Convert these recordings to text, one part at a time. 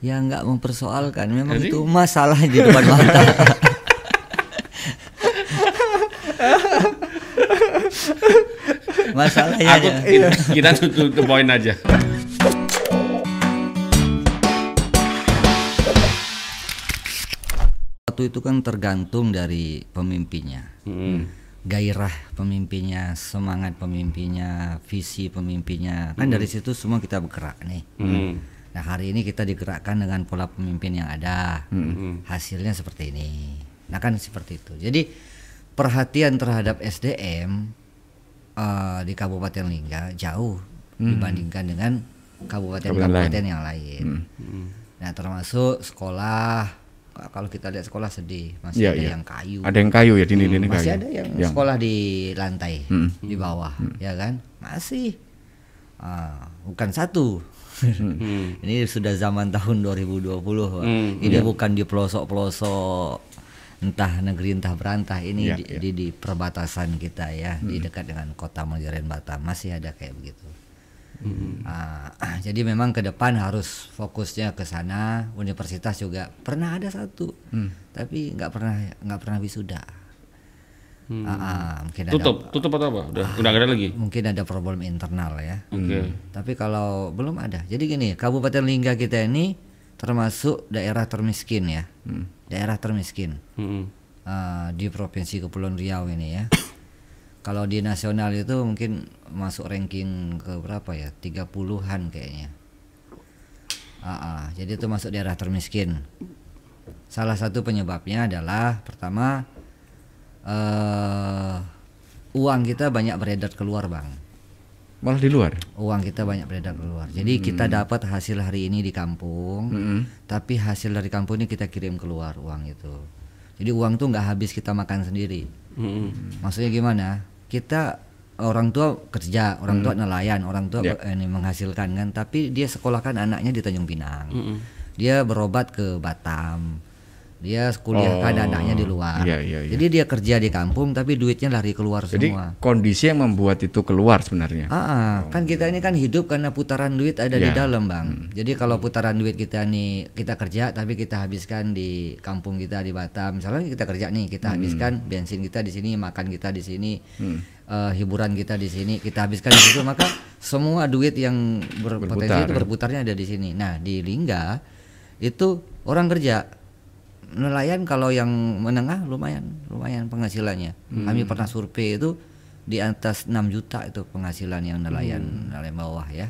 Ya nggak mempersoalkan, memang itu masalah di depan mata. Masalahnya Aku aja. kita, tutup tutup poin aja. Waktu itu kan tergantung dari pemimpinnya. Hmm. Gairah pemimpinnya, semangat pemimpinnya, visi pemimpinnya. Kan dari situ semua kita bergerak nih. Hmm. Nah hari ini kita digerakkan dengan pola pemimpin yang ada, Hmm. hasilnya seperti ini. Nah kan seperti itu. Jadi perhatian terhadap SDM eh, di Kabupaten Lingga jauh dibandingkan dengan kabupaten-kabupaten yang lain. Nah termasuk sekolah, kalau kita lihat sekolah sedih, masih Iya, ada iya. yang kayu, Ada yang kayu ya di ini masih kayu. ada yang Yang- sekolah di lantai, Hmm. di bawah, ya kan? Masih, Ah, bukan satu. Hmm. Ini sudah zaman tahun 2020. Pak. Hmm, ini bukan di pelosok-pelosok entah negeri entah berantah ini Iya, di, iya. di, di perbatasan kita ya, di dekat dengan kota Mojokerto Batam masih ada kayak begitu. Ah, jadi memang ke depan harus fokusnya ke sana. Universitas juga pernah ada satu, tapi nggak pernah nggak pernah wisuda. Ah, ah, mungkin ada Tutup, tutup atau apa? Udah, udah nggak ada lagi. mungkin ada problem internal ya. Oke. Tapi kalau belum ada. Jadi gini, Kabupaten Lingga kita ini termasuk daerah termiskin ya. Daerah termiskin Hmm. eh, di Provinsi Kepulauan Riau ini ya. Kalau di nasional itu mungkin masuk ranking ke berapa ya? 30-an kayaknya. Ah, ah, jadi itu masuk daerah termiskin. Salah satu penyebabnya adalah pertama eh uang kita banyak beredar keluar, Bang Malah di luar. uang kita banyak beredar keluar. Jadi kita dapat hasil hari ini di kampung, tapi hasil dari kampung ini kita kirim keluar uang itu. Jadi uang tuh nggak habis kita makan sendiri. Hmm. Maksudnya gimana? Kita orang tua kerja, orang tua nelayan, orang tua eh, ini menghasilkan kan, tapi dia sekolahkan anaknya di Tanjung Pinang. Hmm. Dia berobat ke Batam. Dia kuliahkan Oh, anaknya di luar. iya, iya, iya. Jadi dia kerja di kampung tapi duitnya lari keluar Jadi semua. kondisi yang membuat itu keluar sebenarnya. Ah, ah, kan kita ini kan hidup karena putaran duit ada di Ya. dalam bang. Jadi kalau putaran duit kita nih kita kerja tapi kita habiskan di kampung kita di Batam. Misalnya kita kerja nih kita habiskan bensin kita di sini, makan kita di sini, eh, hiburan kita di sini, kita habiskan di situ maka semua duit yang berpotensi Berputar, itu ya. berputarnya ada di sini. Nah di Lingga itu orang kerja nelayan kalau yang menengah lumayan lumayan penghasilannya. Kami pernah survei itu di atas 6 juta itu penghasilan yang nelayan nelayan bawah ya.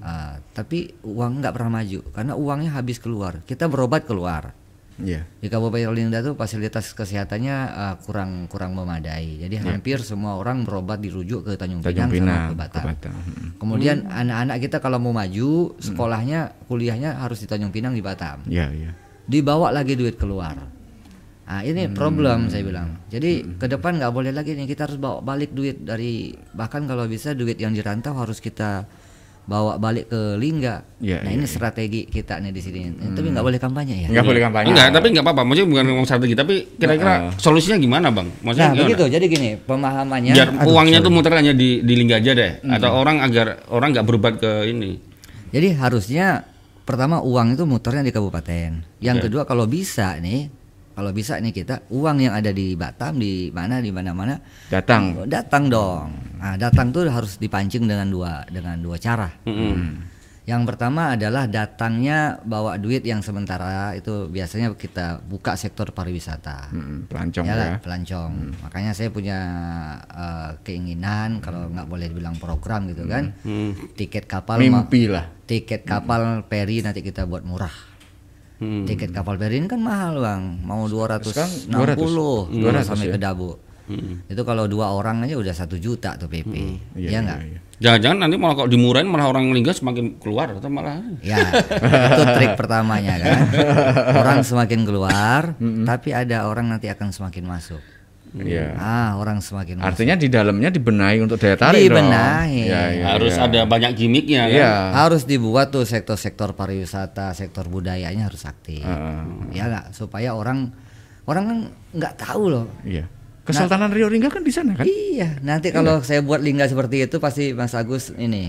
Ah, tapi uang nggak pernah maju karena uangnya habis keluar. Kita berobat keluar. Iya. Di Kabupaten Lingga itu fasilitas kesehatannya ah, kurang kurang memadai. Jadi hampir semua orang berobat dirujuk ke Tanjung, Tanjung Pinang, sama ke Batam. ke Batam. Mm. Kemudian anak-anak kita kalau mau maju sekolahnya kuliahnya harus di Tanjung Pinang di Batam Iya, iya. Dibawa lagi duit keluar. Nah ini problem saya bilang. Jadi ke depan nggak boleh lagi nih kita harus bawa balik duit dari bahkan kalau bisa duit yang dirantau harus kita bawa balik ke Lingga. Iya, nah iya, ini strategi kita nih di sini. Tapi nggak boleh kampanye ya. Enggak boleh kampanye. Enggak, tapi enggak apa-apa. Maksudnya bukan ngomong strategi, tapi kira-kira Nah, solusinya gimana, Bang? Maksudnya Nah gimana? begitu. Jadi gini pemahamannya. Biar Aduh, uangnya sorry. tuh muter hanya di di Lingga aja deh, atau orang agar orang nggak berobat ke ini. Jadi harusnya pertama uang itu muternya di kabupaten. Yang Oke. kedua kalau bisa nih, kalau bisa nih kita uang yang ada di Batam di mana di mana-mana Datang. datang dong. Nah, datang tuh harus dipancing dengan dua dengan dua cara. Mm-mm. Yang pertama adalah datangnya bawa duit yang sementara itu biasanya kita buka sektor pariwisata. Mm, pelancong Ya, ya. lah, pelancong. Makanya saya punya eh, keinginan kalau nggak boleh bilang program gitu kan. Hmm. Tiket kapal Mimpi lah. tiket kapal peri nanti kita buat murah. Hmm. Tiket kapal peri ini kan mahal bang, mau 260 Sekarang 200. 200 sampai ya. ke Dabu. Itu kalau dua orang aja udah satu juta tuh PP, Iya, ya nggak? iya. Jangan-jangan nanti malah kalau dimurahin malah orang Lingga semakin keluar atau malah Ya, itu trik pertamanya kan. Orang semakin keluar, tapi ada orang nanti akan semakin masuk. Iya. Ah, orang semakin masuk. Artinya di dalamnya dibenahi untuk daya tarik dong. Dibenahi. Iya, iya, harus iya. ada banyak gimmicknya kan. Iya. Harus dibuat tuh sektor-sektor pariwisata, sektor budayanya harus aktif. Heeh. Ya nggak, supaya orang orang kan nggak tahu loh. Iya. Kesultanan Rio Lingga kan di sana kan? Iya, nanti kalau saya buat lingga seperti itu pasti Mas Agus ini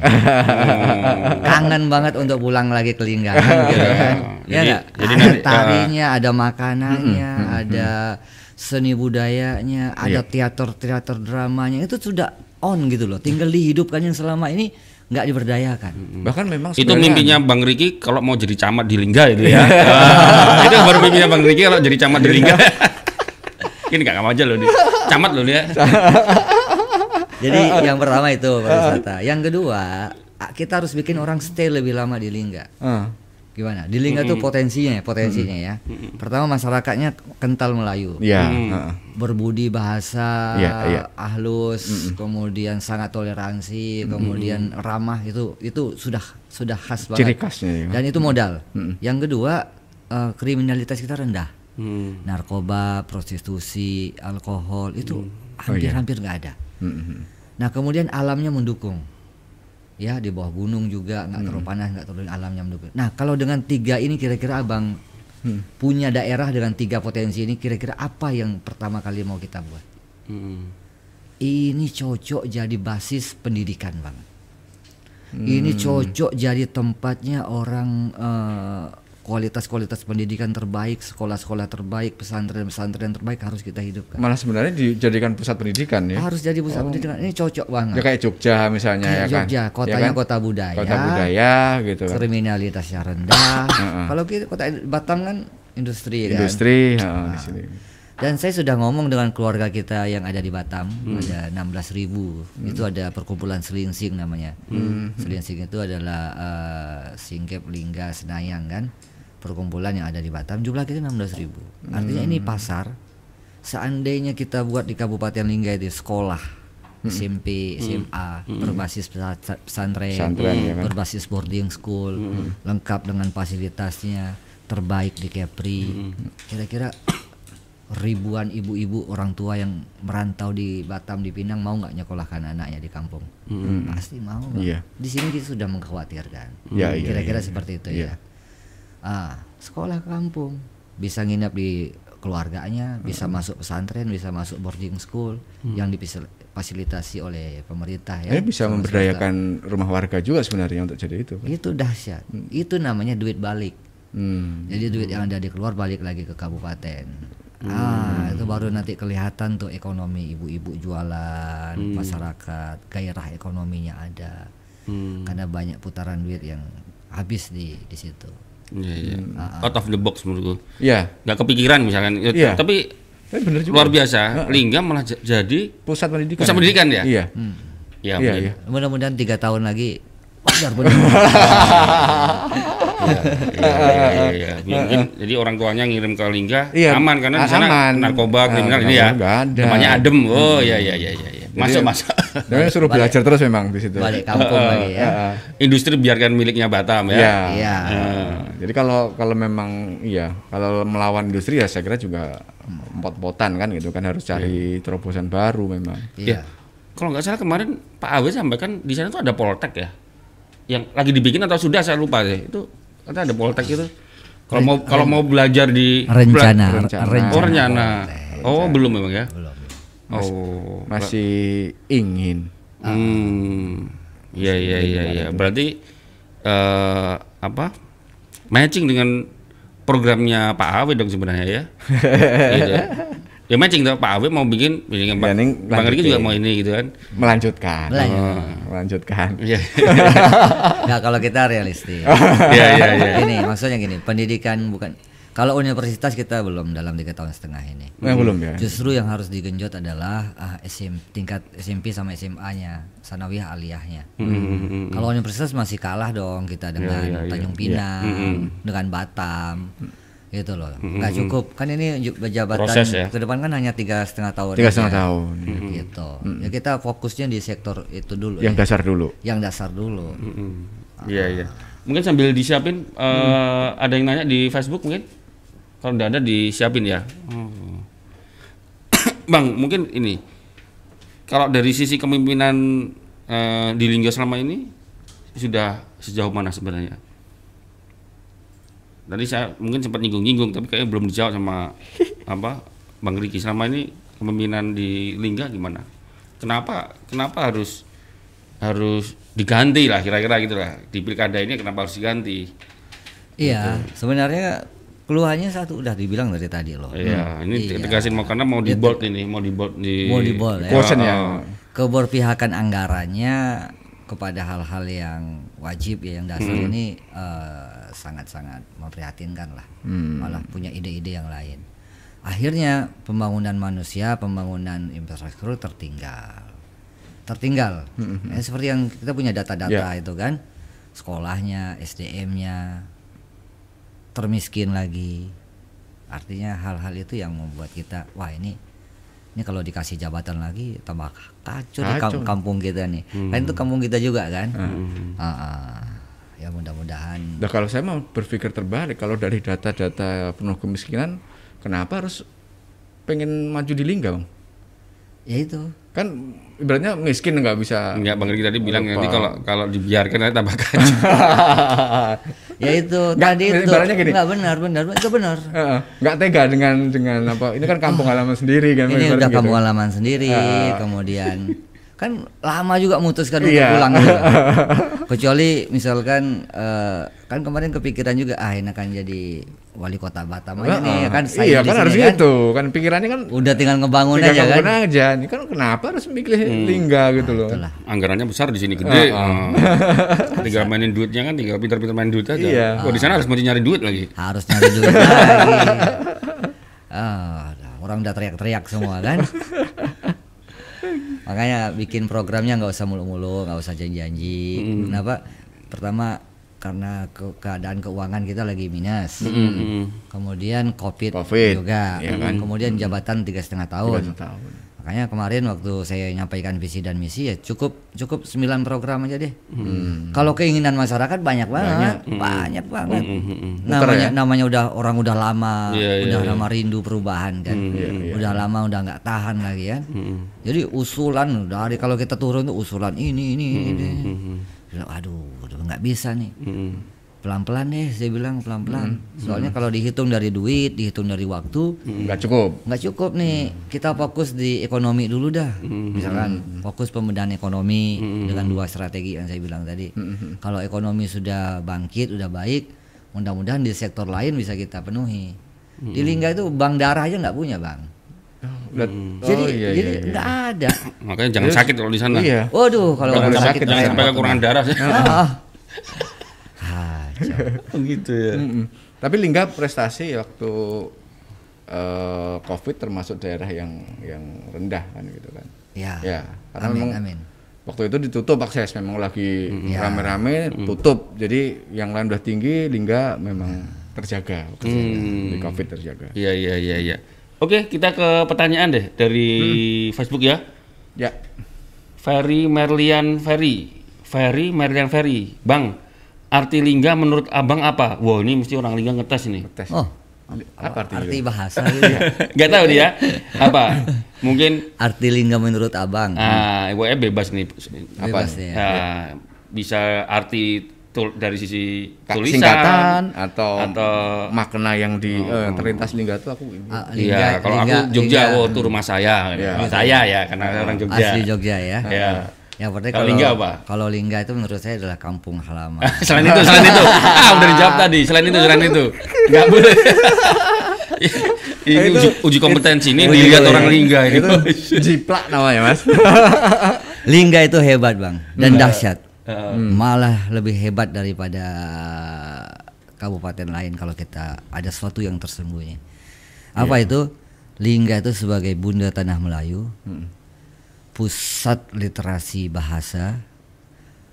kangen banget untuk pulang lagi ke lingga kan, gitu kan. Ya Jadi- ada nanti, tarinya, ada makanannya, ada seni budayanya, ada Iya. teater-teater dramanya itu sudah on gitu loh. Tinggal dihidupkan yang selama ini nggak diberdayakan. Bahkan memang Itu mimpinya Bang Riki kalau mau jadi camat di Lingga itu ya. Ah, itu baru mimpinya Bang Riki kalau jadi camat di Lingga. Ini gak aja loh nih. Camat loh dia. Jadi yang pertama itu pariwisata. Yang kedua, kita harus bikin orang stay lebih lama di Lingga. Ah, Gimana? Di Lingga tuh potensinya, ya, potensinya ya. Pertama masyarakatnya kental Melayu. Iya, Hmm. heeh. berbudi bahasa, Iya, iya. ahlus, kemudian sangat toleransi, kemudian ramah itu itu sudah sudah khas Ciri banget. khasnya ya. Dan itu modal. Yang kedua eh, kriminalitas kita rendah. Hmm. Narkoba, prostitusi, alkohol itu hampir-hampir nggak ada. Mm-mm. Nah kemudian alamnya mendukung, ya di bawah gunung juga nggak terlalu panas, nggak terlalu alamnya mendukung. Nah kalau dengan tiga ini kira-kira abang punya daerah dengan tiga potensi ini, kira-kira apa yang pertama kali mau kita buat? Hmm. Ini cocok jadi basis pendidikan bang. Ini cocok jadi tempatnya orang eh, kualitas-kualitas pendidikan terbaik, sekolah-sekolah terbaik, pesantren-pesantren terbaik harus kita hidupkan. Malah sebenarnya dijadikan pusat pendidikan ya. Harus jadi pusat pendidikan. Ini cocok banget. Ya kayak Jogja misalnya Kayak ya kan. Jogja, Ya kotanya kan? kota budaya. Kota budaya gitu kan. kriminalitasnya rendah. Kalau kita kota Batam kan industri kan. Industri heeh, di sini. Dan saya sudah ngomong dengan keluarga kita yang ada di Batam, Hmm. ada 16.000 ribu. Itu ada perkumpulan Selingsing namanya. Hmm. Selingsing itu adalah eh, Singkep, Lingga, Senayan kan. Perkumpulan yang ada di Batam. Jumlah kita 16.000 ribu. Artinya Hmm. ini pasar. Seandainya kita buat di Kabupaten Lingga itu sekolah, SMP, SMA, berbasis pesa- pesantren, Hmm. Ya kan? berbasis boarding school, lengkap dengan fasilitasnya, terbaik di Kepri. Kira-kira ribuan ibu-ibu orang tua yang merantau di Batam di Pinang mau nggak nyekolahkan anaknya di kampung? Pasti mau. Iya. Di sini kita sudah mengkhawatirkan. Iya, iya, Kira-kira iya, seperti itu iya. ya. Ah, sekolah kampung bisa nginap di keluarganya, bisa masuk pesantren, bisa masuk boarding school yang difasilitasi oleh pemerintah ya. Ya bisa sama memberdayakan rumah warga juga sebenarnya untuk jadi itu. Itu dahsyat. Itu namanya duit balik. Hmm. Jadi duit yang ada di keluar balik lagi ke kabupaten. Ah, itu baru nanti kelihatan tuh ekonomi ibu-ibu jualan, masyarakat, gairah ekonominya ada. Hmm. Karena banyak putaran duit yang habis di di situ. Iya, iya. Out of the box menurutku. Ya, Nggak kepikiran misalkan. Ya, Iya. Tapi tapi bener juga. luar biasa. Lingga malah j- jadi Pusat pendidikan. Pusat pendidikan ya? Iya. ya Iya, iya. Mudah-mudahan tiga tahun lagi benar benar. Iya, iya, iya, iya. Mungkin jadi orang tuanya ngirim ke Lingga Iya, aman karena di sana aman. narkoba Ah, kriminal ini ya. ada. Namanya adem. Oh iya iya iya iya. iya. Masuk masuk. Dan suruh belajar terus memang di situ. Balik kampung lagi ya. Ah, Industri biarkan miliknya Batam ya. Iya. Ah, Jadi kalau kalau memang iya, kalau melawan industri ya saya kira juga empot-potan kan gitu kan harus cari terobosan baru memang. Iya. Kalau nggak salah kemarin Pak Awe sampaikan di sana tuh ada Poltek ya. Yang lagi dibikin atau sudah saya lupa deh. Itu kata ada Poltek itu. Kalau mau kalau mau belajar di Rencana, Rencana. rencana. Oh rencana. Oh belum memang ya. Belum. Oh. Masih ingin. Hmm. Iya iya iya iya. Berarti eh apa? Matching dengan programnya Pak Awe dong sebenarnya ya. gitu. Ya matching tuh Pak Awe mau bikin bikin Pak Ya, ini Bang Riki juga mau ini gitu kan. Melanjutkan. Melanjut. Oh, melanjutkan. Iya. Nggak kalau kita realistis. Iya iya iya. Gini, maksudnya gini, pendidikan bukan kalau universitas kita belum dalam tiga tahun setengah ini. Yang belum ya. Justru yang harus digenjot adalah ah, SM, tingkat SMP sama SMA-nya, sanawiyah aliyahnya. Hmm. Kalau universitas masih kalah dong kita dengan iya, iya. Tanjung Pinang, dengan Batam, gitu loh. Nggak cukup kan ini jabatan Proses ya. ke depan kan hanya tiga setengah tahun. Tiga setengah tahun. Gitu. Ya kita fokusnya di sektor itu dulu. Yang ya. dasar dulu. yang dasar dulu. Mm-mm. Iya iya. Mungkin sambil disiapin eh, ada yang nanya di Facebook mungkin? Kalau udah ada disiapin ya. Oh. Bang, mungkin ini. Kalau dari sisi kepemimpinan eh, di Lingga selama ini sudah sejauh mana sebenarnya? Tadi saya mungkin sempat nyinggung-nyinggung tapi kayaknya belum dijawab sama apa Bang Riki selama ini kepemimpinan di Lingga gimana? Kenapa kenapa harus harus diganti lah kira-kira gitu lah di pilkada ini kenapa harus diganti? Iya, sebenarnya keluhannya satu udah dibilang dari tadi loh. Iya, ini Iya. tegasin mau karena mau di bold ini, mau di bold di Mau di bold, ya. Quotient ya. Oh, Keberpihakan anggarannya kepada hal-hal yang wajib ya yang dasar Hmm. ini eh, sangat-sangat memprihatinkan lah. Hmm. Malah punya ide-ide yang lain. Akhirnya pembangunan manusia, pembangunan infrastruktur tertinggal. Tertinggal. Hmm, Ya, seperti yang kita punya data-data Ya. itu kan. Sekolahnya, SDM-nya termiskin lagi. Artinya hal-hal itu yang membuat kita wah ini ini kalau dikasih jabatan lagi tambah kacau di kampung kita nih. Kan itu kampung kita juga kan. Ah, ah. Ya mudah-mudahan Nah kalau saya mau berpikir terbalik, kalau dari data-data penuh kemiskinan, kenapa harus pengen maju di Lingga, Bang? ya itu. Kan ibaratnya miskin nggak bisa. Enggak Bang Riki tadi bilang Lupa. nanti kalau kalau dibiarkan nanti tambah kacau. Ya itu Nggak, tadi itu. ibaratnya gini. Enggak benar, benar, itu benar. Nggak tega dengan dengan apa? Ini kan kampung halaman sendiri kan. Ini udah gitu. kampung halaman sendiri, kemudian kan lama juga memutuskan untuk Iya. pulang gitu. Kecuali misalkan eh, kan kemarin kepikiran juga ah enakan jadi wali kota Batam aja nih Heeh. ya kan saya iya kan harus kan. gitu kan pikirannya kan Udah tinggal ngebangun tinggal aja kan. bangun aja ini kan kenapa harus milih lingga gitu loh Itulah. Anggarannya besar di sini gede. Oh. tinggal mainin duitnya kan tinggal pintar-pintar main duit aja. Iya. Oh, di sana harus mesti nyari duit lagi. Harus nyari duit lagi. Ah, orang udah teriak-teriak semua kan. Makanya bikin programnya nggak usah mulu-mulu, nggak usah janji-janji. Kenapa? Pertama karena ke- keadaan keuangan kita lagi minus. Kemudian COVID, Covid, juga. iya kan? Kemudian jabatan tiga setengah tahun. Makanya kemarin waktu saya nyampaikan visi dan misi ya cukup cukup 9 program aja deh. Kalau keinginan masyarakat banyak banget, banyak, banget. Namanya namanya udah orang udah lama, Iya, udah iya, lama rindu perubahan kan. Udah lama udah nggak tahan lagi kan. Jadi usulan dari kalau kita turun tuh usulan ini ini ini. Bilang, Aduh, udah nggak bisa nih. Pelan-pelan deh, saya bilang pelan-pelan. Soalnya kalau dihitung dari duit, dihitung dari waktu, nggak cukup. nggak cukup nih. Kita fokus di ekonomi dulu dah. Misalkan fokus pembenahan ekonomi dengan dua strategi yang saya bilang tadi. Kalau ekonomi sudah bangkit udah baik mudah-mudahan di sektor lain bisa kita penuhi. Di Lingga itu bank darah aja nggak punya bang. Udah- jadi oh, iya, jadi iya, iya. nggak ada. Makanya jangan sakit kalau di sana. iya. Waduh kalau Jangan nggak sakit, jangan sampai kekurangan darah. Ah. Gitu ya. Mm-mm. tapi lingga prestasi waktu eh, covid termasuk daerah yang yang rendah kan gitu kan ya, ya karena amin memang amin waktu itu ditutup akses memang lagi Ya. rame-rame tutup jadi yang lain udah tinggi lingga memang terjaga waktu itu. di covid terjaga Iya iya iya iya. Oke, kita ke pertanyaan deh dari Facebook ya. ya Ferry Merlian Ferry. Ferry Merlian Ferry. Bang, arti lingga menurut Abang apa? Wah, ini mesti orang lingga ngetes ini. tes oh apa arti itu? bahasa gitu ya. Gak tahu dia. Apa? Mungkin arti lingga menurut abang ah, pokoknya bebas nih. Apa? Bebas ya. Ah, bisa arti tul- dari sisi tulisan singkatan atau, atau makna yang di eh, terlintas lingga itu aku ini. Ah, Iya, kalau Lingga- aku Jogja, Lingga. oh itu rumah saya. Iya. Saya ya, karena orang Jogja. asli Jogja ya. Ya. Ya berarti Kalau kalau Lingga apa? Kalau Lingga itu menurut saya adalah kampung halaman. selain itu, selain itu. Ah, udah dijawab tadi. Selain itu, selain itu. Enggak boleh. ini uji, uji kompetensi ini Uji dilihat kompetensi. orang lingga ini. itu jiplak namanya mas Lingga itu hebat bang dan dahsyat. Heeh. Malah lebih hebat daripada kabupaten lain kalau kita ada sesuatu yang tersembunyi. Apa itu? Lingga itu sebagai bunda tanah Melayu, pusat literasi bahasa.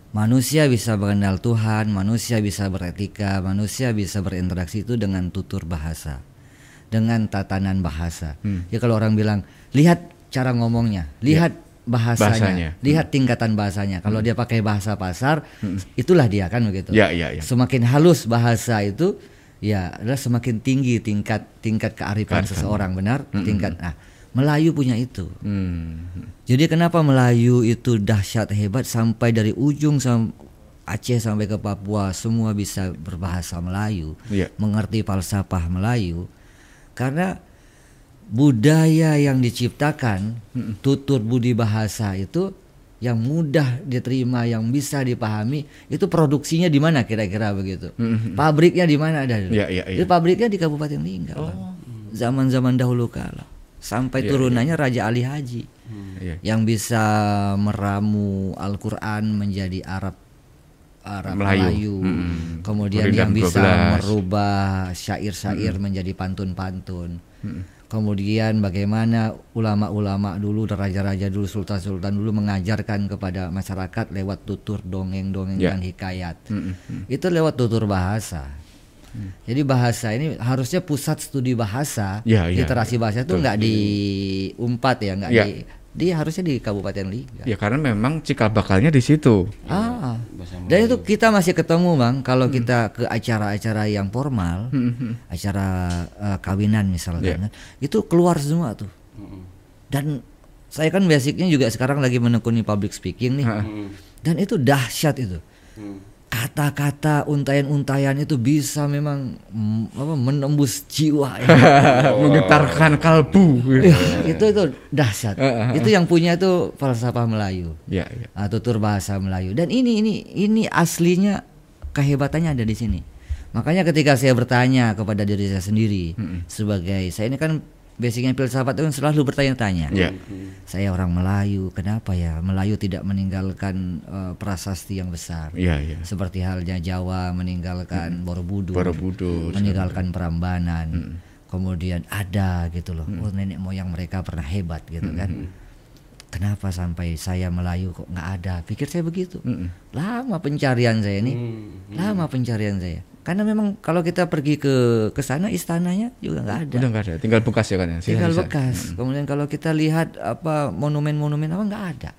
Manusia bisa mengenal Tuhan, manusia bisa beretika, manusia bisa berinteraksi itu dengan tutur bahasa, dengan tatanan bahasa. Ya kalau orang bilang, lihat cara ngomongnya, lihat bahasanya, Bahasanya. lihat tingkatan bahasanya. Kalau dia pakai bahasa pasar, itulah dia kan begitu. Ya, ya, ya. Semakin halus bahasa itu, ya adalah semakin tinggi tingkat tingkat kearifan Kearifan. seseorang, benar? Tingkat. Nah, Melayu punya itu. Hmm. Jadi kenapa Melayu itu dahsyat hebat sampai dari ujung sam Aceh sampai ke Papua semua bisa berbahasa Melayu, Iya. mengerti falsafah Melayu, karena budaya yang diciptakan tutur budi bahasa itu yang mudah diterima yang bisa dipahami itu produksinya di mana kira-kira begitu pabriknya di mana ada Iya, iya, iya. Itu pabriknya di Kabupaten Lingga Bang. zaman-zaman dahulu kala sampai turunannya Raja Ali Haji Iya. yang bisa meramu Al-Quran menjadi Arab Arab Melayu. Melayu, Mm-mm. kemudian Kemudian yang bisa 12. merubah syair-syair menjadi pantun-pantun. Kemudian bagaimana ulama-ulama dulu, raja-raja dulu, sultan-sultan dulu mengajarkan kepada masyarakat lewat tutur dongeng-dongeng Ya. dan hikayat. Mm-mm. Itu lewat tutur bahasa. Jadi bahasa ini harusnya pusat studi bahasa, Ya, ya. literasi bahasa itu nggak diumpat ya, nggak Ya. di, dia harusnya di Kabupaten Liga. Ya karena memang cikal bakalnya di situ. Ah, Bahasa dan itu kita masih ketemu bang kalau kita ke acara-acara yang formal, acara eh, kawinan misalkan, kan, itu keluar semua tuh. Dan saya kan basicnya juga sekarang lagi menekuni public speaking nih, dan itu dahsyat itu. Kata-kata untayan-untayan itu bisa memang apa, menembus jiwa. ya. Menggetarkan kalbu. Ih, itu itu dahsyat. itu yang punya itu falsafah Melayu. Ya, ya. Tutur bahasa Melayu dan ini ini ini aslinya kehebatannya ada di sini makanya ketika saya bertanya kepada diri saya sendiri sebagai saya ini kan basicnya filsafat itu kan selalu bertanya-tanya Ya. saya orang Melayu kenapa ya Melayu tidak meninggalkan eh, prasasti yang besar Iya, iya. seperti halnya Jawa meninggalkan Borobudur, Borobudur, meninggalkan Prambanan, kemudian ada gitu loh, oh nenek moyang mereka pernah hebat gitu kan. Kenapa sampai saya Melayu kok nggak ada? Pikir saya begitu. Lama pencarian saya ini, lama pencarian saya. Karena memang kalau kita pergi ke ke sana istananya juga nggak ada. Udah nggak ada, tinggal bekas ya kan ya. Tinggal sisa-sisa. bekas. Kemudian kalau kita lihat apa monumen-monumen apa nggak ada.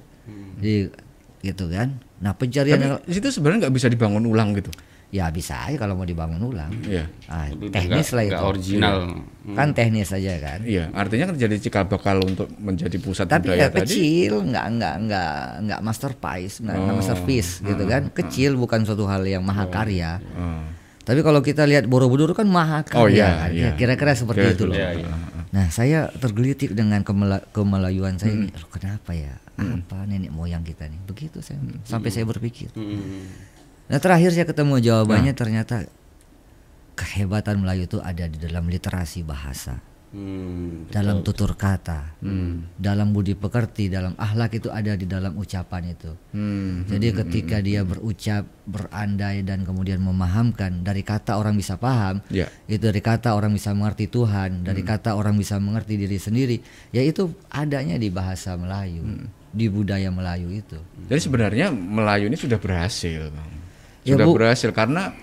Jadi gitu kan. Nah pencarian Tapi di situ sebenarnya nggak bisa dibangun ulang gitu. ya bisa aja kalau mau dibangun ulang. Iya. Ah, Tapi teknis nggak- lah itu. nggak original. Kan teknis saja kan. Iya, artinya kan jadi cikal bakal untuk menjadi pusat Tapi budaya ya tadi. kecil, nggak nggak nggak nggak masterpiece, nggak Oh. masterpiece gitu kan. Kecil bukan suatu hal yang mahakarya. Oh. Tapi kalau kita lihat Borobudur kan mahakarya Oh, iya, kan. iya. Ya, Kira-kira seperti Kira- itu loh. Iya, iya. Nah, saya tergelitik dengan kemela- kemelayuan saya Hmm. ini. Loh, kenapa ya? Apa nenek moyang kita nih? Begitu saya sampai saya berpikir. Hmm. Nah, terakhir saya ketemu Nah. jawabannya ternyata kehebatan Melayu itu ada di dalam literasi bahasa. Hmm. dalam tutur kata, Hmm. dalam budi pekerti, dalam akhlak itu ada di dalam ucapan itu. Hmm. Jadi ketika dia berucap, berandai dan kemudian memahamkan dari kata orang bisa paham, Ya. itu dari kata orang bisa mengerti Tuhan, dari kata orang bisa mengerti diri sendiri, yaitu adanya di bahasa Melayu, di budaya Melayu itu. Jadi sebenarnya Melayu ini sudah berhasil, Bang. Ya, Sudah Bu. berhasil karena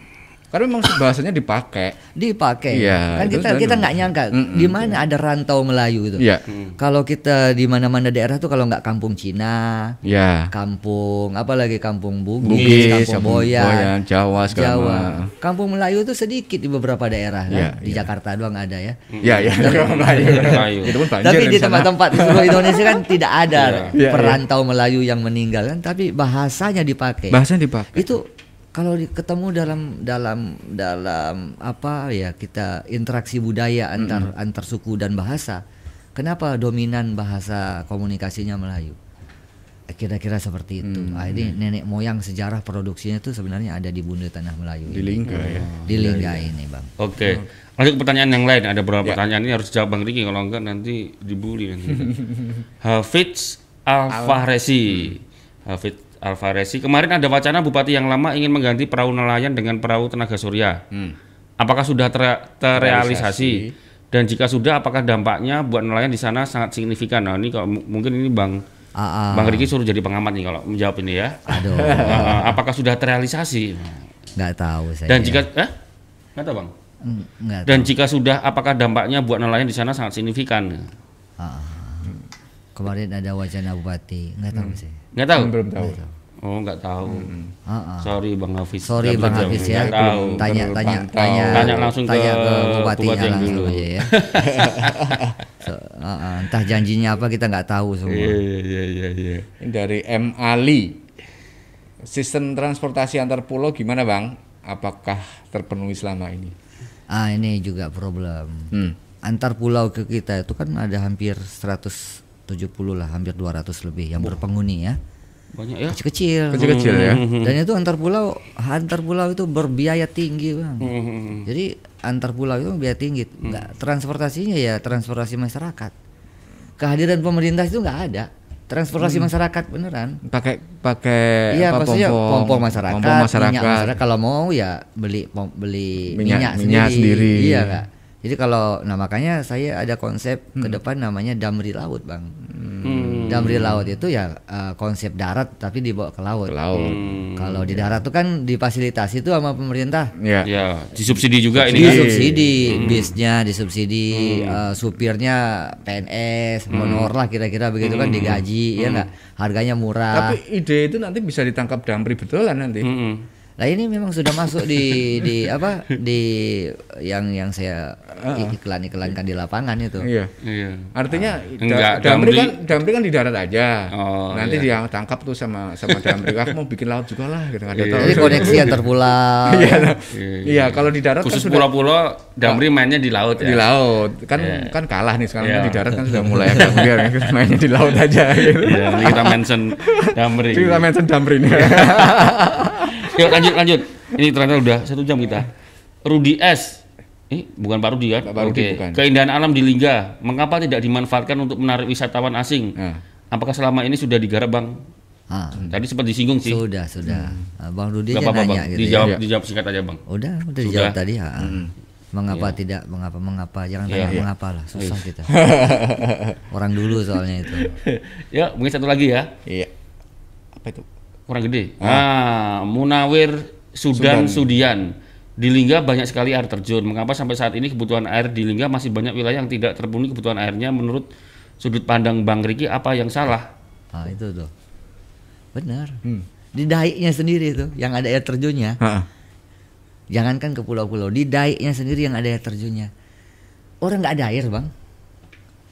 karena memang bahasanya dipakai. Dipakai. Iya, kan kita kita nggak nyangka di mana ada rantau Melayu itu. Iya. Kalau kita di mana-mana daerah tuh kalau nggak kampung Cina, Ya. kampung apalagi kampung Bugis, Bugis, kampung Boyan, Jawa segala Jawa. Kampung Melayu itu sedikit di beberapa daerah kan. Iya, di iya. Jakarta doang ada ya. Ya, ya. Melayu. Itu pun Tapi di tempat-tempat di seluruh Indonesia kan tidak ada Iya, perantau Melayu yang meninggal kan, tapi bahasanya dipakai. bahasanya dipakai. Itu kalau ketemu dalam dalam dalam apa ya kita interaksi budaya antar antar suku dan bahasa. Kenapa dominan bahasa komunikasinya Melayu? Kira-kira seperti itu. Mm. Ah, ini nenek moyang sejarah produksinya itu sebenarnya ada di bunda tanah Melayu. Di ini. Lingga ya. Di Lingga ini, Bang. Oke. Lanjut ke pertanyaan yang lain. Ada beberapa Ya. pertanyaan ini harus jawab Bang Riki kalau enggak nanti dibully nanti. Hafiz Alfaresi. Hafiz Alfaresi. Kemarin ada wacana bupati yang lama ingin mengganti perahu nelayan dengan perahu tenaga surya. Hmm. Apakah sudah ter- terrealisasi? Dan jika sudah, apakah dampaknya buat nelayan di sana sangat signifikan? Nah, ini kalau mungkin ini Bang Ah, ah. Bang Riki suruh jadi pengamat nih kalau menjawab ini ya. Aduh, Ah, ah, apakah sudah terrealisasi? nggak tahu saya. Dan jika eh? Nggak tahu, Bang. Mm, nggak Dan jika sudah, apakah dampaknya buat nelayan di sana sangat signifikan? Ah, ah. Kemarin ada wacana bupati, nggak tahu sih. Nggak tahu? Belum tahu. Oh, nggak tahu. Ah, ah. Sorry Bang Hafiz. Sorry Bang Hafiz ya. Tahu. Tanya tanya tanya Tanya langsung ke tanya ke bupatinya bupati yang langsung dulu. aja ya. So, ah, ah. entah janjinya apa kita nggak tahu semua. Iya, iya, iya, iya, iya. Ini dari M Ali. Sistem transportasi antar pulau gimana, Bang? Apakah terpenuhi selama ini? Ah ini juga problem. Hmm. antar pulau ke kita itu kan ada hampir 170 lah, hampir 200 lebih yang berpenghuni ya. Banyak ya. Kecil-kecil. Kecil-kecil ya. Dan itu antar pulau, antar pulau itu berbiaya tinggi, Bang. Hmm. Jadi antar pulau itu biaya tinggi. Enggak transportasinya ya transportasi masyarakat. Kehadiran pemerintah itu nggak ada. Transportasi masyarakat beneran. Pakai pakai Iya, apa, maksudnya pompong, pompong masyarakat, pompong masyarakat. minyak masyarakat. Kalau mau ya beli pom- beli Minyak- minyak, minyak sendiri. Iya kak. Jadi kalau, nah makanya saya ada konsep Hmm. ke depan namanya damri laut bang. Hmm. Damri laut itu ya eh, konsep darat tapi dibawa ke laut. Ke laut. Hmm. Kalau di darat tuh kan difasilitasi tuh sama pemerintah. Ya. Ya, disubsidi juga ini kan. Disubsidi, bisnya disubsidi, eh, supirnya PNS, honor lah kira-kira begitu kan digaji, ya nggak? Harganya murah. Tapi ide itu nanti bisa ditangkap damri betulan nanti. Mm-mm. Nah ini memang sudah masuk di di apa di yang yang saya iklan iklankan di lapangan itu. Iya. Iya. Artinya Ah. Enggak, damri, damri- kan damri kan di darat aja. Oh, Nanti iya. dia tangkap tuh sama sama damri. Aku mau bikin laut juga lah gitu. Ada tahu. Jadi koneksi antar pulau. Iya. Iya, kalau di darat Khusus kan sudah pulau-pulau Damri mainnya di laut di ya. laut. Kan Iya. kan kalah nih sekarang Iya. kan di darat kan sudah mulai agak biar kita mainnya di laut aja gitu. Iya, nanti kita mention Damri. Kita mention damri ini. Yuk lanjut lanjut. Ini ternyata udah satu jam kita. Rudi S. Eh, bukan Pak Rudi kan? Pak Rudi Oke. bukan. Keindahan alam di Lingga, mengapa tidak dimanfaatkan untuk menarik wisatawan asing? Nah. Apakah selama ini sudah digarap, Bang? Ah, Tadi sempat disinggung sih. sudah sudah. Ah, Bang Rudi aja nanya Bang. gitu. dijawab, ya. dijawab singkat aja, Bang. Ya. Udah udah Sudah. dijawab tadi. ah. Mengapa tidak? Mengapa? Mengapa? Jangan tanya Iya. mengapa lah, susah kita. Orang dulu soalnya itu. ya, mungkin satu lagi ya. Iya. Apa itu? Kurang gede. Ah, Munawir Sudan, Sudian. Di Lingga banyak sekali air terjun. Mengapa sampai saat ini kebutuhan air di Lingga masih banyak wilayah yang tidak terpenuhi kebutuhan airnya menurut sudut pandang Bang Riki apa yang salah? Ah itu tuh. Benar. Hmm. Di daiknya sendiri tuh yang ada air terjunnya. Heeh. Jangankan ke pulau-pulau, di daiknya sendiri yang ada air terjunnya. Orang nggak ada air, Bang.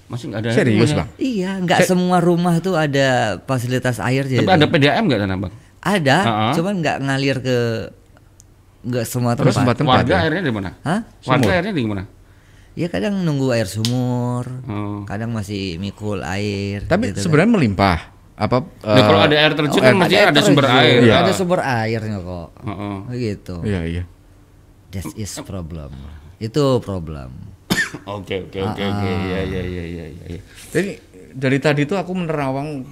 Masih nggak ada Serius? Bang? Iya, nggak semua rumah tuh ada fasilitas air jadi. Tapi ada PDAM nggak sana, Bang? Ada, Ha-ha. cuman nggak ngalir ke nggak semua tempat. Terus tempat tempat. Warga ya? airnya di mana? Hah? Warga Sumur. airnya di mana? Ya kadang nunggu air sumur, Oh. kadang masih mikul air. Tapi gitu kan. sebenarnya melimpah. Apa Nah, kalau ada air terjun kan air- mesti Ada ada sumber terjun, air. Iya. Ada sumber airnya kok. Heeh. Gitu. Iya, iya. That is problem. Itu problem. Oke, oke, oke, oke. Iya, iya, iya, iya, iya. Jadi dari tadi tuh aku menerawang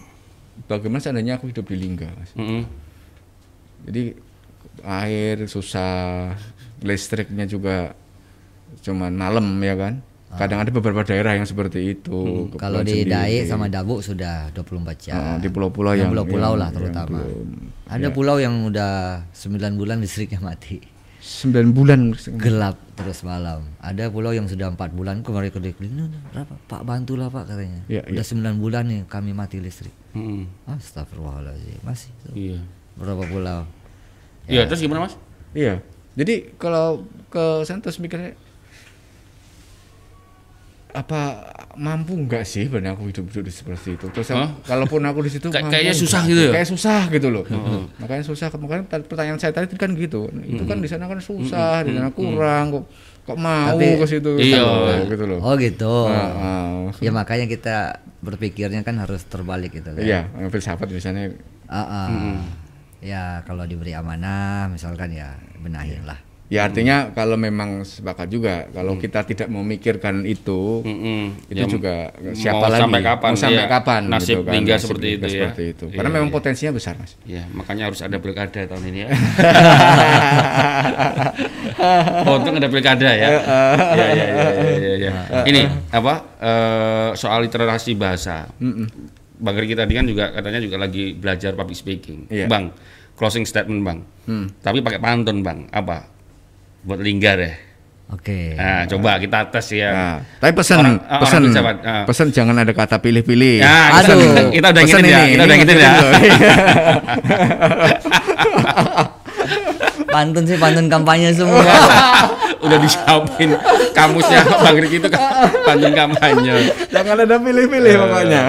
bagaimana seandainya aku hidup di Lingga. Mas. Mm-mm. Jadi air susah, listriknya juga cuman malam ya kan. Kadang ada beberapa daerah yang seperti itu. Hmm, Kalau di. Daik sama Dabuk sudah 24 jam. Ah, di pulau-pulau Yang yang pulau-pulau yang- lah yang terutama. belum. Ada pulau yang udah 9 bulan listriknya mati. 9 bulan Gelap terus malam. Ada pulau yang sudah empat bulan kemarin ke berapa? Pak bantulah Pak katanya. Iya, udah 9 bulan nih kami mati listrik. Mm-mm. Astagfirullahaladzim. Masih. Iya. Berapa pulau? Iya, terus gimana, Mas? Iya. Jadi kalau ke Santos mikirnya apa mampu nggak sih benar aku hidup hidup di seperti itu terus Hah? kalaupun aku di situ Kayak- mampu kayaknya susah gitu ya? kayak susah gitu loh makanya susah makanya per- pertanyaan saya tadi kan gitu itu kan di sana kan susah di sana kurang kok kok mau Tapi- ke situ Iya. Gitu, gitu loh Oh gitu. Nah, ah. Ya makanya kita berpikirnya kan harus terbalik gitu kan. iya filsafat misalnya Ah, ah. Ya kalau diberi amanah misalkan ya benahin lah. Ya artinya kalau memang sepakat juga kalau kita tidak memikirkan itu Mm-mm. itu Ya, juga mau siapa lagi sampai kapan, mau sampai iya. kapan Nasib gitu kan, nasib seperti Lingga itu ya. seperti itu Iya, karena memang iya. potensinya besar mas Ya, makanya harus ada pilkada tahun ini ya. oh, itu ada pilkada ya. ya, ya, ya, ya, ya, ya. Ini apa? eh, soal literasi bahasa. Bang Riki tadi kan juga katanya juga lagi belajar public speaking. Iya. Bang, closing statement, Bang. Tapi pakai pantun, Bang. Apa? Buat linggar ya. Oke. Nah, coba kita tes ya. Nah, tapi pesan Orang- orang pesan ah. pesan jangan ada kata pilih-pilih. Ya, Aduh. kita, kita udah Pesan ngikutin ya, ini, kita udah ini ngikutin ya. Pantun sih pantun kampanye semua. udah disiapin kamusnya Bang Riki itu kan pantun kampanye. jangan ada pilih-pilih pokoknya.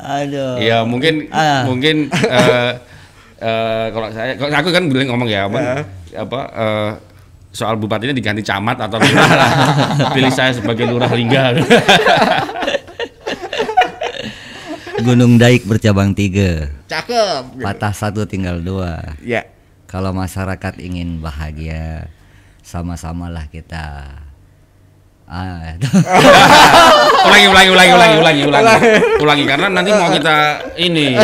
Aduh. Iya mungkin Ah. mungkin eh, eh, kalau saya kalau aku kan bilang ngomong ya apa apa eh, soal bupatinya diganti camat atau lurah. Pilih saya sebagai lurah Lingga. Gunung Daik bercabang tiga, Cakep. patah satu tinggal dua. Ya. Kalau masyarakat ingin bahagia, sama-samalah kita. Ah, ulangi, ulangi, ulangi, ulangi, ulangi, ulangi, ulangi karena nanti mau kita ini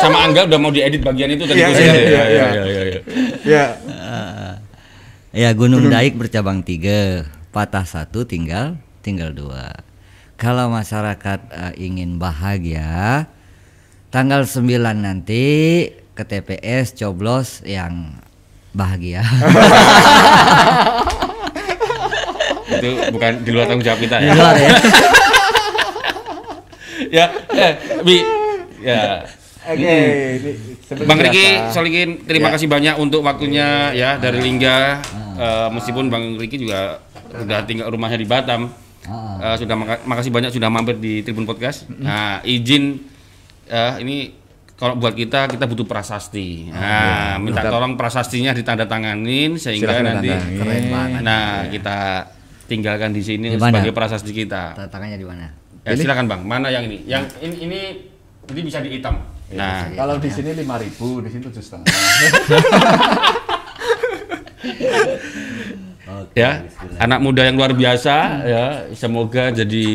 sama Angga udah mau diedit bagian itu tadi. Iya, iya, ya. iya, Iya, iya. Ya. ya Gunung Daik bercabang tiga, patah satu tinggal tinggal dua. Kalau masyarakat eh, ingin bahagia, tanggal 9 nanti ke TPS coblos yang bahagia. Itu bukan di luar tanggung jawab kita Di ya. luar ya. ya, eh, Bi, ya. Oke, seperti Bang Riki biasa. Solikin, terima Ya. kasih banyak untuk waktunya ya dari Lingga. Eh, meskipun Bang Riki juga udah tinggal rumahnya di Batam. Eh, sudah maka- makasih banyak sudah mampir di Tribun Podcast. Nah, izin eh, ini kalau buat kita kita butuh prasasti. Nah, minta tolong prasastinya ditandatanganin sehingga Silakan nanti. Keren banget. nah kita tinggalkan di sini Di sebagai prasasti kita. Tantangannya di mana? Ya, silakan Bang, mana yang ini? Yang ini ini ini bisa dihitam. Nah, Kalau di sini 5000, di sini tujuh setengah. ya anak muda yang luar biasa ya semoga jadi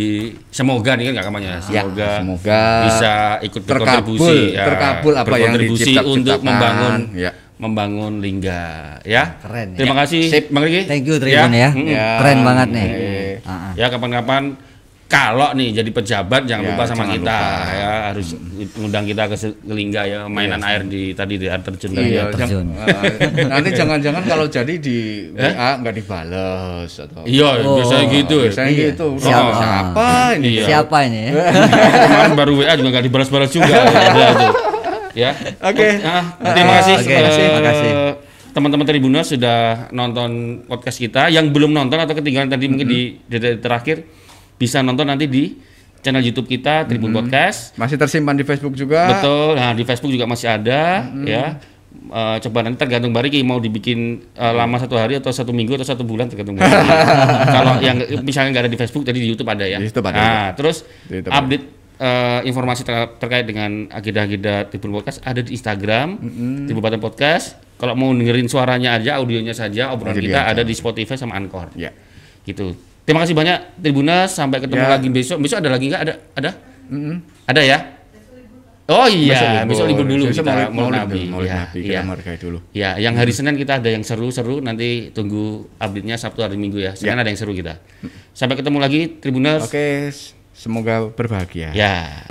semoga nih kan nggak kampanye Ya, semoga semoga bisa ikut terkabul, berkontribusi ya, terkabul apa yang untuk membangun ya. membangun lingga ya Keren, ya. terima kasih Sip. bang Riki Thank you Tribun ya. Mm-mm. Ya. Keren banget nih. Ah, ah. ya kapan-kapan kalau nih jadi pejabat jangan Ya, lupa sama jangan kita lupa. ya harus ngundang kita ke, lingga ya mainan air di tadi di air terjun tadi Iya, ya. terjun. jang- eh, nanti jangan-jangan kalau jadi di Eh? WA nggak dibales atau iya Oh. biasanya gitu ya. biasanya Iya. gitu. Siapa? Siapa ini? Iya. Siapa ini ya? kemarin baru WA juga nggak dibalas-balas juga ada tuh ya Oke. Ah, terima kasih Oke, eh, terima kasih. teman-teman Tribuners sudah nonton podcast kita yang belum nonton atau ketinggalan tadi mungkin di detik terakhir bisa nonton nanti di channel YouTube kita Tribun Podcast Masih tersimpan di Facebook juga. betul nah di Facebook juga masih ada ya Eh, coba nanti tergantung Bariki mau dibikin eh, lama satu hari atau satu minggu atau satu bulan tergantung. Kalau yang misalnya nggak ada di Facebook, jadi di YouTube ada ya. Di YouTube ada, Nah, terus Di YouTube update eh, informasi ter- terkait dengan agenda-agenda Tribun Podcast ada di Instagram Tribun Batam Podcast. Kalau mau dengerin suaranya aja, audionya saja, obrolan kita ada di Spotify sama Anchor. Ya. Gitu. Terima kasih banyak Tribuners, sampai ketemu Ya. lagi besok. Besok ada lagi nggak? Ada? Ada? Ada ya? Oh iya, besok libur dulu Besok kita mau nabi. Mau Ya, nabi, iya. kita margai dulu. Ya, yang hari Senin kita ada yang seru-seru nanti tunggu update-nya Sabtu hari Minggu ya. Senin ada yang seru kita. Sampai ketemu lagi Tribuners. Oke, semoga berbahagia. Ya.